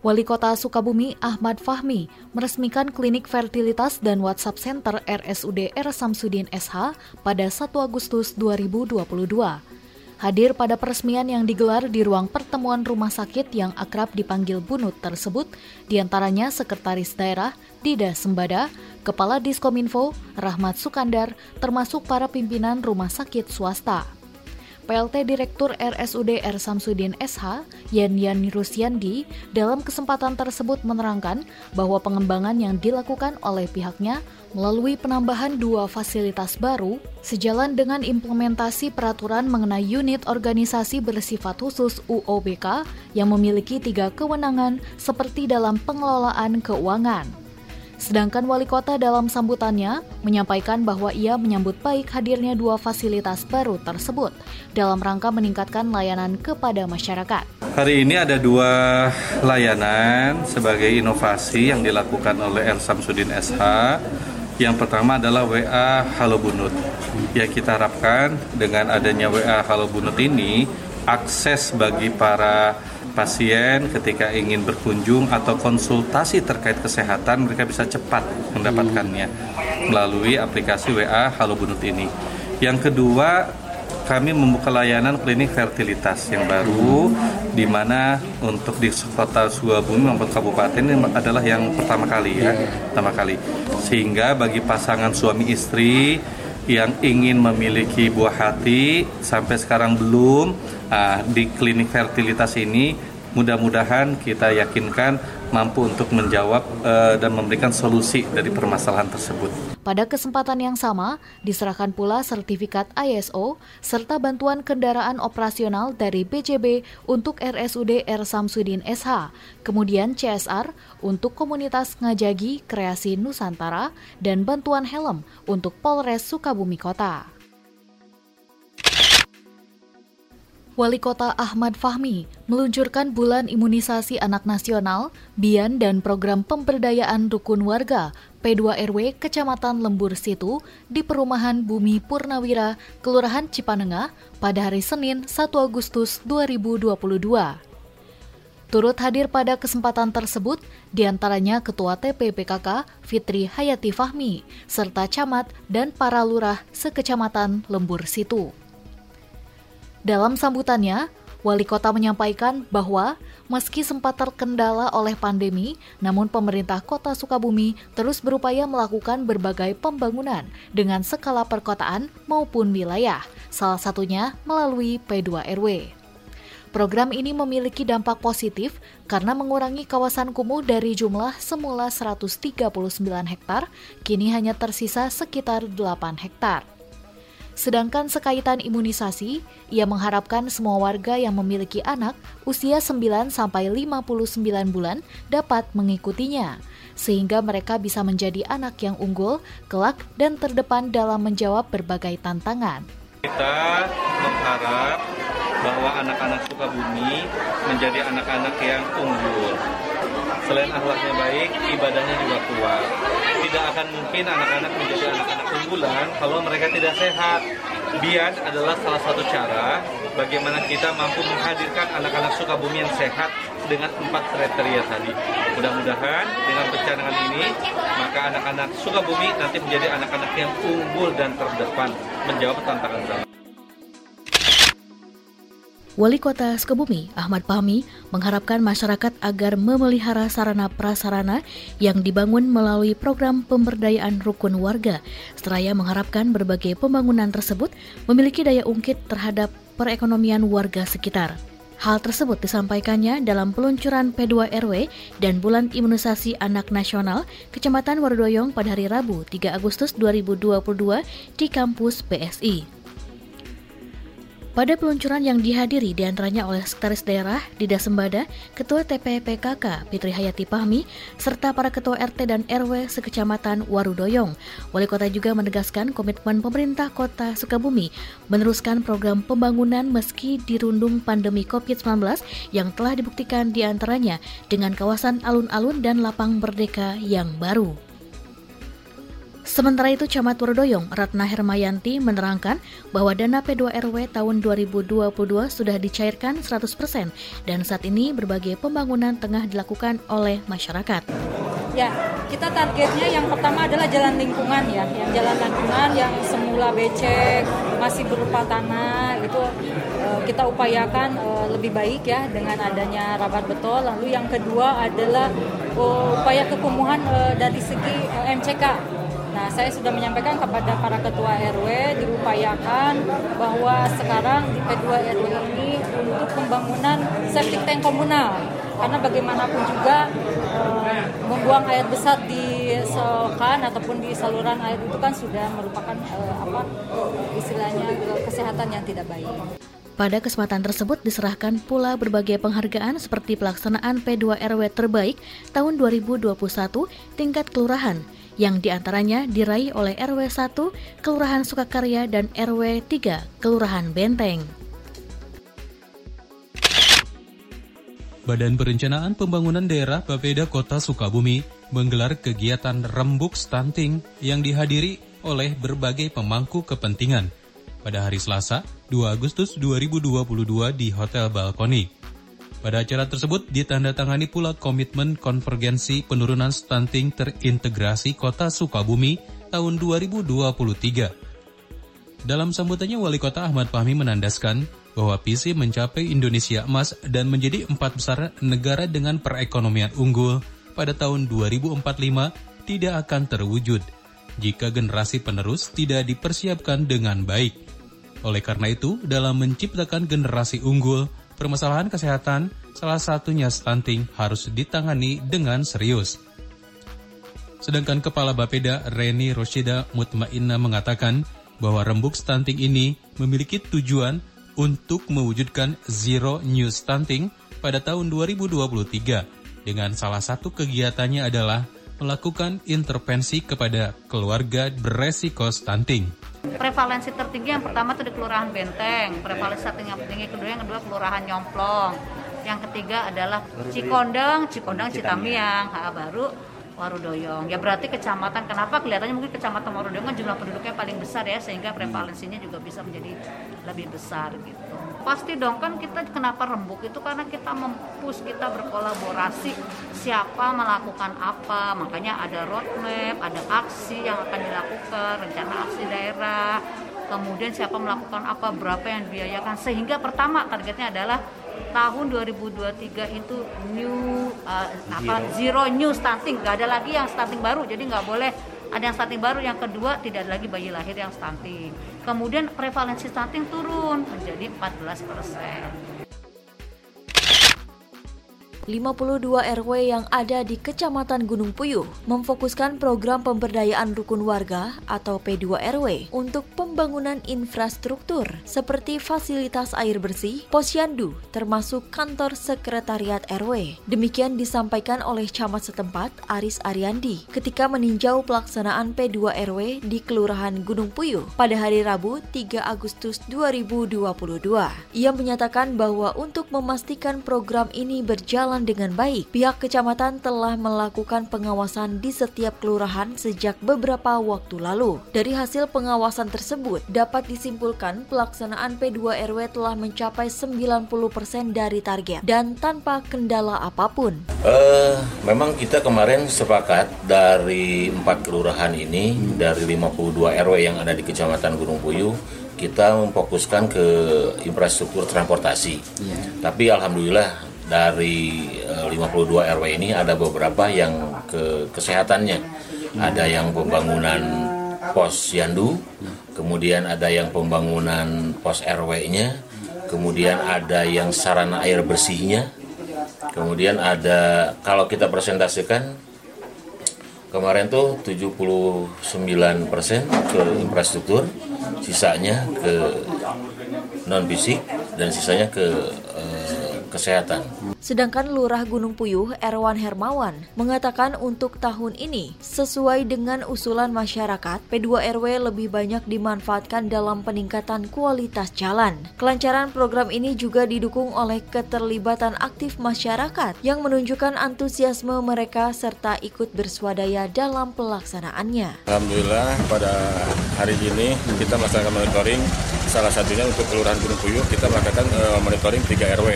Wali Kota Sukabumi Ahmad Fahmi meresmikan klinik fertilitas dan WhatsApp Center RSUD R Samsudin SH pada 1 Agustus 2022. Hadir pada peresmian yang digelar di ruang pertemuan rumah sakit yang akrab dipanggil Bunut tersebut, di antaranya Sekretaris Daerah Dida Sembada, Kepala Diskominfo Rahmat Sukandar, termasuk para pimpinan rumah sakit swasta. PLT Direktur RSUD R. Samsudin SH, Yan Yan Rusyandi, dalam kesempatan tersebut menerangkan bahwa pengembangan yang dilakukan oleh pihaknya melalui penambahan dua fasilitas baru sejalan dengan implementasi peraturan mengenai unit organisasi bersifat khusus UOBK yang memiliki tiga kewenangan seperti dalam pengelolaan keuangan. Sedangkan wali kota dalam sambutannya menyampaikan bahwa ia menyambut baik hadirnya dua fasilitas baru tersebut dalam rangka meningkatkan layanan kepada masyarakat. Hari ini ada dua layanan sebagai inovasi yang dilakukan oleh El Samsudin SH. Yang pertama adalah WA Halo Bunut. Ya kita harapkan dengan adanya WA Halo Bunut ini akses bagi para pasien ketika ingin berkunjung atau konsultasi terkait kesehatan mereka bisa cepat mendapatkannya melalui aplikasi WA Halo Bunut ini. Yang kedua, kami membuka layanan klinik fertilitas yang baru di mana untuk di kota Sukabumi maupun kabupaten ini adalah yang pertama kali ya, pertama kali. Sehingga bagi pasangan suami istri yang ingin memiliki buah hati sampai sekarang belum uh, di klinik fertilitas ini mudah-mudahan kita yakinkan mampu untuk menjawab uh, dan memberikan solusi dari permasalahan tersebut. Pada kesempatan yang sama, diserahkan pula sertifikat ISO serta bantuan kendaraan operasional dari BJB untuk RSUD R Samsudin SH, kemudian CSR untuk komunitas Ngajagi Kreasi Nusantara dan bantuan helm untuk Polres Sukabumi Kota. Wali Kota Ahmad Fahmi meluncurkan Bulan Imunisasi Anak Nasional, BIAN dan Program Pemberdayaan Rukun Warga P2RW Kecamatan Lembur Situ di Perumahan Bumi Purnawira, Kelurahan Cipanengah pada hari Senin 1 Agustus 2022. Turut hadir pada kesempatan tersebut di antaranya Ketua TPPKK Fitri Hayati Fahmi, serta camat dan para lurah sekecamatan Lembur Situ. Dalam sambutannya, Wali Kota menyampaikan bahwa meski sempat terkendala oleh pandemi, namun pemerintah Kota Sukabumi terus berupaya melakukan berbagai pembangunan dengan skala perkotaan maupun wilayah, salah satunya melalui P2RW. Program ini memiliki dampak positif karena mengurangi kawasan kumuh dari jumlah semula 139 hektar, kini hanya tersisa sekitar 8 hektar. Sedangkan sekaitan imunisasi, ia mengharapkan semua warga yang memiliki anak usia 9 sampai 59 bulan dapat mengikutinya sehingga mereka bisa menjadi anak yang unggul, kelak dan terdepan dalam menjawab berbagai tantangan. Kita mengharap bahwa anak-anak Sukabumi menjadi anak-anak yang unggul. Selain akhlaknya baik, ibadahnya juga kuat tidak akan mungkin anak-anak menjadi anak-anak unggulan kalau mereka tidak sehat. Bian adalah salah satu cara bagaimana kita mampu menghadirkan anak-anak Sukabumi yang sehat dengan empat kriteria tadi. Mudah-mudahan dengan pencarian ini, maka anak-anak Sukabumi nanti menjadi anak-anak yang unggul dan terdepan menjawab tantangan zaman. Wali Kota Sukabumi, Ahmad Pahmi, mengharapkan masyarakat agar memelihara sarana prasarana yang dibangun melalui program pemberdayaan rukun warga, seraya mengharapkan berbagai pembangunan tersebut memiliki daya ungkit terhadap perekonomian warga sekitar. Hal tersebut disampaikannya dalam peluncuran P2RW dan Bulan Imunisasi Anak Nasional Kecamatan Wardoyong pada hari Rabu 3 Agustus 2022 di kampus PSI. Pada peluncuran yang dihadiri di antaranya oleh Sekretaris Daerah Dida Sembada, Ketua TPPKK Fitri Hayati Pahmi, serta para Ketua RT dan RW sekecamatan Warudoyong. Wali Kota juga menegaskan komitmen pemerintah Kota Sukabumi meneruskan program pembangunan meski dirundung pandemi COVID-19 yang telah dibuktikan di antaranya dengan kawasan alun-alun dan lapang merdeka yang baru. Sementara itu, Camat Warudoyong, Ratna Hermayanti menerangkan bahwa dana P2RW tahun 2022 sudah dicairkan 100% dan saat ini berbagai pembangunan tengah dilakukan oleh masyarakat. Ya, kita targetnya yang pertama adalah jalan lingkungan ya, yang jalan lingkungan yang semula becek, masih berupa tanah, itu eh, kita upayakan eh, lebih baik ya dengan adanya rabat betul. Lalu yang kedua adalah oh, upaya kekumuhan eh, dari segi MCK Nah, saya sudah menyampaikan kepada para ketua RW diupayakan bahwa sekarang di P2 RW ini untuk pembangunan septic tank komunal karena bagaimanapun juga eh, membuang air besar di selokan ataupun di saluran air itu kan sudah merupakan eh, apa istilahnya eh, kesehatan yang tidak baik. Pada kesempatan tersebut diserahkan pula berbagai penghargaan seperti pelaksanaan P2 RW terbaik tahun 2021 tingkat kelurahan yang di antaranya diraih oleh RW 1 Kelurahan Sukakarya dan RW 3 Kelurahan Benteng. Badan Perencanaan Pembangunan Daerah Bapeda Kota Sukabumi menggelar kegiatan rembuk stunting yang dihadiri oleh berbagai pemangku kepentingan pada hari Selasa, 2 Agustus 2022 di Hotel Balkoni. Pada acara tersebut ditandatangani pula komitmen konvergensi penurunan stunting terintegrasi Kota Sukabumi tahun 2023. Dalam sambutannya Wali Kota Ahmad Fahmi menandaskan bahwa visi mencapai Indonesia emas dan menjadi empat besar negara dengan perekonomian unggul pada tahun 2045 tidak akan terwujud jika generasi penerus tidak dipersiapkan dengan baik. Oleh karena itu, dalam menciptakan generasi unggul, permasalahan kesehatan, salah satunya stunting, harus ditangani dengan serius. Sedangkan Kepala Bapeda Reni Roshida Mutmainna mengatakan bahwa rembuk stunting ini memiliki tujuan untuk mewujudkan zero new stunting pada tahun 2023 dengan salah satu kegiatannya adalah melakukan intervensi kepada keluarga beresiko stunting. Prevalensi tertinggi yang pertama itu di Kelurahan Benteng, prevalensi yang tinggi kedua yang kedua Kelurahan Nyomplong, yang ketiga adalah Cikondeng, Cikondeng Citamiang, ha, baru Warudoyong. Ya berarti kecamatan kenapa kelihatannya mungkin kecamatan Warudoyong kan jumlah penduduknya paling besar ya sehingga prevalensinya juga bisa menjadi lebih besar gitu. Pasti dong kan kita kenapa rembuk itu karena kita mempus kita berkolaborasi. Siapa melakukan apa? Makanya ada roadmap, ada aksi yang akan dilakukan, rencana aksi daerah, kemudian siapa melakukan apa, berapa yang dibiayakan. Sehingga pertama targetnya adalah tahun 2023 itu new uh, apa zero. zero new stunting nggak ada lagi yang stunting baru jadi nggak boleh ada yang stunting baru yang kedua tidak ada lagi bayi lahir yang stunting. Kemudian prevalensi stunting turun menjadi 14 persen 52 RW yang ada di Kecamatan Gunung Puyuh memfokuskan program pemberdayaan rukun warga atau P2 RW untuk pembangunan infrastruktur seperti fasilitas air bersih, posyandu, termasuk kantor sekretariat RW. Demikian disampaikan oleh camat setempat Aris Ariandi ketika meninjau pelaksanaan P2 RW di Kelurahan Gunung Puyuh pada hari Rabu 3 Agustus 2022. Ia menyatakan bahwa untuk memastikan program ini berjalan berjalan dengan baik. Pihak kecamatan telah melakukan pengawasan di setiap kelurahan sejak beberapa waktu lalu. Dari hasil pengawasan tersebut, dapat disimpulkan pelaksanaan P2 RW telah mencapai 90% dari target dan tanpa kendala apa pun. Uh, memang kita kemarin sepakat dari empat kelurahan ini, dari 52 RW yang ada di Kecamatan Gunung Puyuh, kita memfokuskan ke infrastruktur transportasi. Yeah. Tapi alhamdulillah dari 52 eh, RW ini ada beberapa yang ke kesehatannya. Ada yang pembangunan pos yandu, kemudian ada yang pembangunan pos RW-nya, kemudian ada yang sarana air bersihnya, kemudian ada kalau kita presentasikan kemarin tuh 79% ke infrastruktur, sisanya ke non fisik dan sisanya ke uh, kesehatan. Sedangkan Lurah Gunung Puyuh Erwan Hermawan mengatakan untuk tahun ini sesuai dengan usulan masyarakat, P2RW lebih banyak dimanfaatkan dalam peningkatan kualitas jalan. Kelancaran program ini juga didukung oleh keterlibatan aktif masyarakat yang menunjukkan antusiasme mereka serta ikut berswadaya dalam pelaksanaannya. Alhamdulillah pada hari ini kita melaksanakan monitoring salah satunya untuk Kelurahan Gunung Puyuh kita melakukan uh, monitoring 3 RW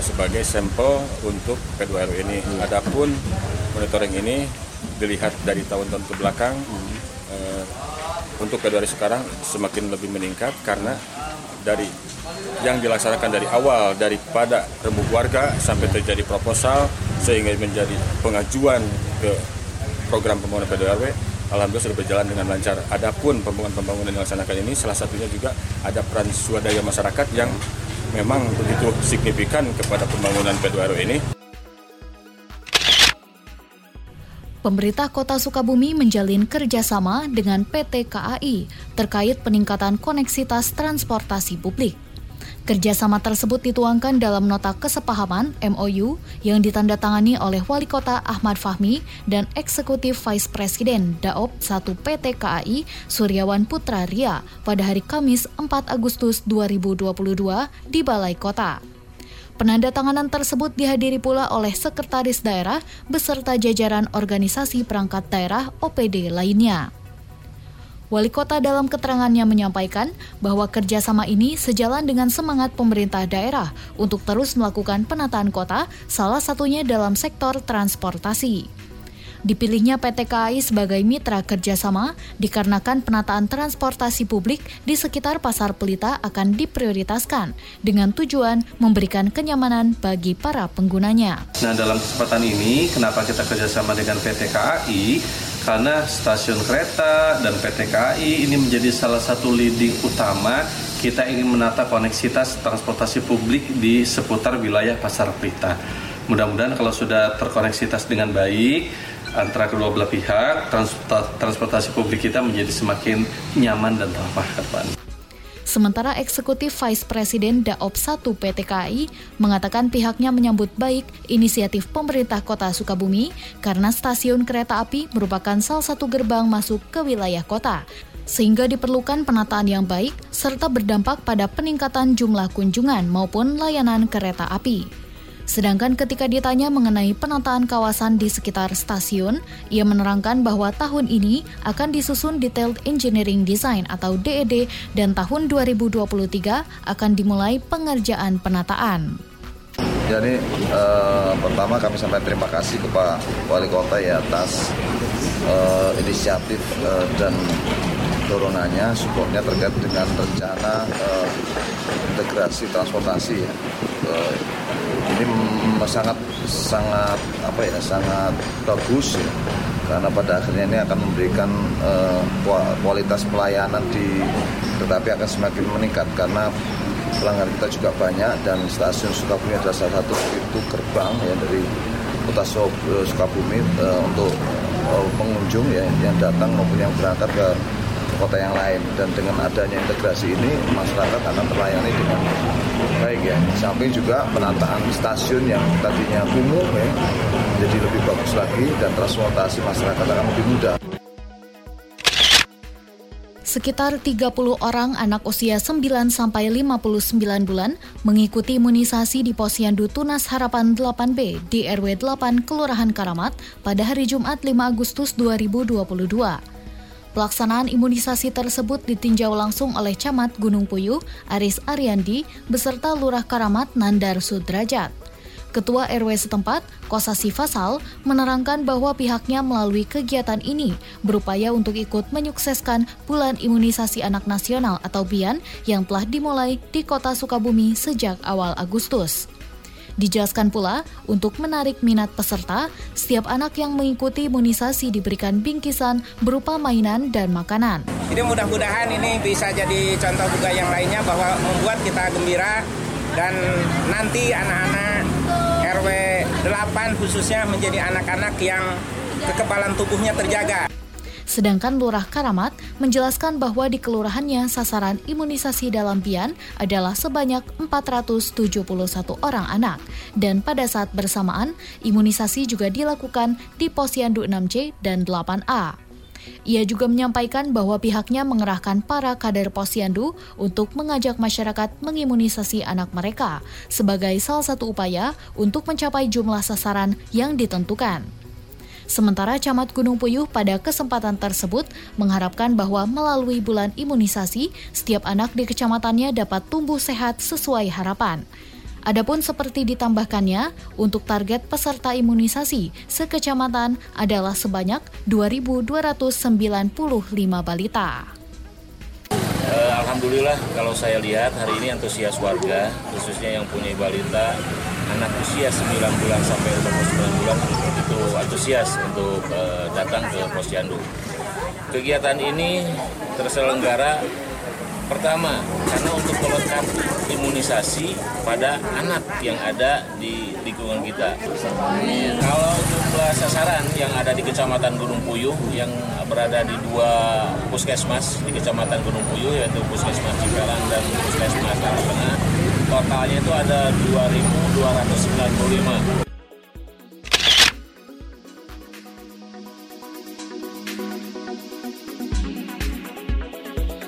sebagai sampel untuk P2RW ini. Hmm. Adapun monitoring ini dilihat dari tahun-tahun ke belakang hmm. uh, untuk P2RW sekarang semakin lebih meningkat karena dari yang dilaksanakan dari awal daripada rembuk warga sampai terjadi proposal sehingga menjadi pengajuan ke program pembangunan P2RW Alhamdulillah sudah berjalan dengan lancar. Adapun pembangunan-pembangunan yang dilaksanakan ini salah satunya juga ada peran swadaya masyarakat yang memang begitu signifikan kepada pembangunan P2RW ini. Pemerintah Kota Sukabumi menjalin kerjasama dengan PT KAI terkait peningkatan koneksitas transportasi publik. Kerjasama tersebut dituangkan dalam nota kesepahaman MOU yang ditandatangani oleh Wali Kota Ahmad Fahmi dan Eksekutif Vice President Daop 1 PT KAI Suryawan Putra Ria pada hari Kamis 4 Agustus 2022 di Balai Kota. Penandatanganan tersebut dihadiri pula oleh Sekretaris Daerah beserta jajaran organisasi perangkat daerah OPD lainnya. Wali kota dalam keterangannya menyampaikan bahwa kerjasama ini sejalan dengan semangat pemerintah daerah untuk terus melakukan penataan kota, salah satunya dalam sektor transportasi. Dipilihnya PT KAI sebagai mitra kerjasama dikarenakan penataan transportasi publik di sekitar Pasar Pelita akan diprioritaskan dengan tujuan memberikan kenyamanan bagi para penggunanya. Nah dalam kesempatan ini kenapa kita kerjasama dengan PT KAI? Karena stasiun kereta dan PT KAI ini menjadi salah satu leading utama kita ingin menata koneksitas transportasi publik di seputar wilayah Pasar Pelita. Mudah-mudahan kalau sudah terkoneksitas dengan baik antara kedua belah pihak, transportasi publik kita menjadi semakin nyaman dan ramah ke depan. Sementara Eksekutif Vice President Daop 1 PT KAI mengatakan pihaknya menyambut baik inisiatif pemerintah kota Sukabumi karena stasiun kereta api merupakan salah satu gerbang masuk ke wilayah kota sehingga diperlukan penataan yang baik serta berdampak pada peningkatan jumlah kunjungan maupun layanan kereta api. Sedangkan ketika ditanya mengenai penataan kawasan di sekitar stasiun, ia menerangkan bahwa tahun ini akan disusun Detailed Engineering Design atau DED dan tahun 2023 akan dimulai pengerjaan penataan. Jadi eh, pertama kami sampaikan terima kasih kepada Wali Kota ya atas eh, inisiatif eh, dan dorongannya, supportnya terkait dengan rencana eh, integrasi transportasi ya. Eh, ini sangat sangat apa ya sangat bagus ya. Karena pada akhirnya ini akan memberikan uh, kualitas pelayanan di tetapi akan semakin meningkat karena pelanggan kita juga banyak dan stasiun Sukabumi adalah salah satu pintu gerbang ya dari kota Sukabumi uh, untuk uh, pengunjung ya yang datang maupun yang berangkat ke kota yang lain dan dengan adanya integrasi ini masyarakat akan terlayani dengan baik ya. Samping juga penataan stasiun yang tadinya kumuh ya jadi lebih bagus lagi dan transportasi masyarakat akan lebih mudah. Sekitar 30 orang anak usia 9 sampai 59 bulan mengikuti imunisasi di Posyandu Tunas Harapan 8B di RW 8 Kelurahan Karamat pada hari Jumat 5 Agustus 2022. Pelaksanaan imunisasi tersebut ditinjau langsung oleh Camat Gunung Puyuh, Aris Ariandi, beserta Lurah Karamat Nandar Sudrajat. Ketua RW setempat, Kosasi Fasal, menerangkan bahwa pihaknya melalui kegiatan ini berupaya untuk ikut menyukseskan Bulan Imunisasi Anak Nasional atau BIAN yang telah dimulai di kota Sukabumi sejak awal Agustus. Dijelaskan pula, untuk menarik minat peserta, setiap anak yang mengikuti imunisasi diberikan bingkisan berupa mainan dan makanan. Jadi mudah-mudahan ini bisa jadi contoh juga yang lainnya bahwa membuat kita gembira dan nanti anak-anak RW 8 khususnya menjadi anak-anak yang kekebalan tubuhnya terjaga. Sedangkan Lurah Karamat menjelaskan bahwa di kelurahannya sasaran imunisasi dalam Bian adalah sebanyak 471 orang anak dan pada saat bersamaan imunisasi juga dilakukan di Posyandu 6C dan 8A. Ia juga menyampaikan bahwa pihaknya mengerahkan para kader posyandu untuk mengajak masyarakat mengimunisasi anak mereka sebagai salah satu upaya untuk mencapai jumlah sasaran yang ditentukan. Sementara Camat Gunung Puyuh pada kesempatan tersebut mengharapkan bahwa melalui bulan imunisasi, setiap anak di kecamatannya dapat tumbuh sehat sesuai harapan. Adapun seperti ditambahkannya, untuk target peserta imunisasi sekecamatan adalah sebanyak 2.295 balita. Eh, Alhamdulillah kalau saya lihat hari ini antusias warga, khususnya yang punya balita, anak usia 9 bulan sampai 29 bulan itu antusias untuk uh, datang ke posyandu. Kegiatan ini terselenggara Pertama, karena untuk melengkapi imunisasi pada anak yang ada di lingkungan kita. Kalau jumlah sasaran yang ada di Kecamatan Gunung Puyuh yang berada di dua puskesmas di Kecamatan Gunung Puyuh yaitu Puskesmas Cikarang dan Puskesmas Tengah, totalnya itu ada 2.295.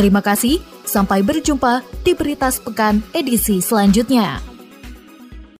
Terima kasih, sampai berjumpa di Berita Sepekan edisi selanjutnya.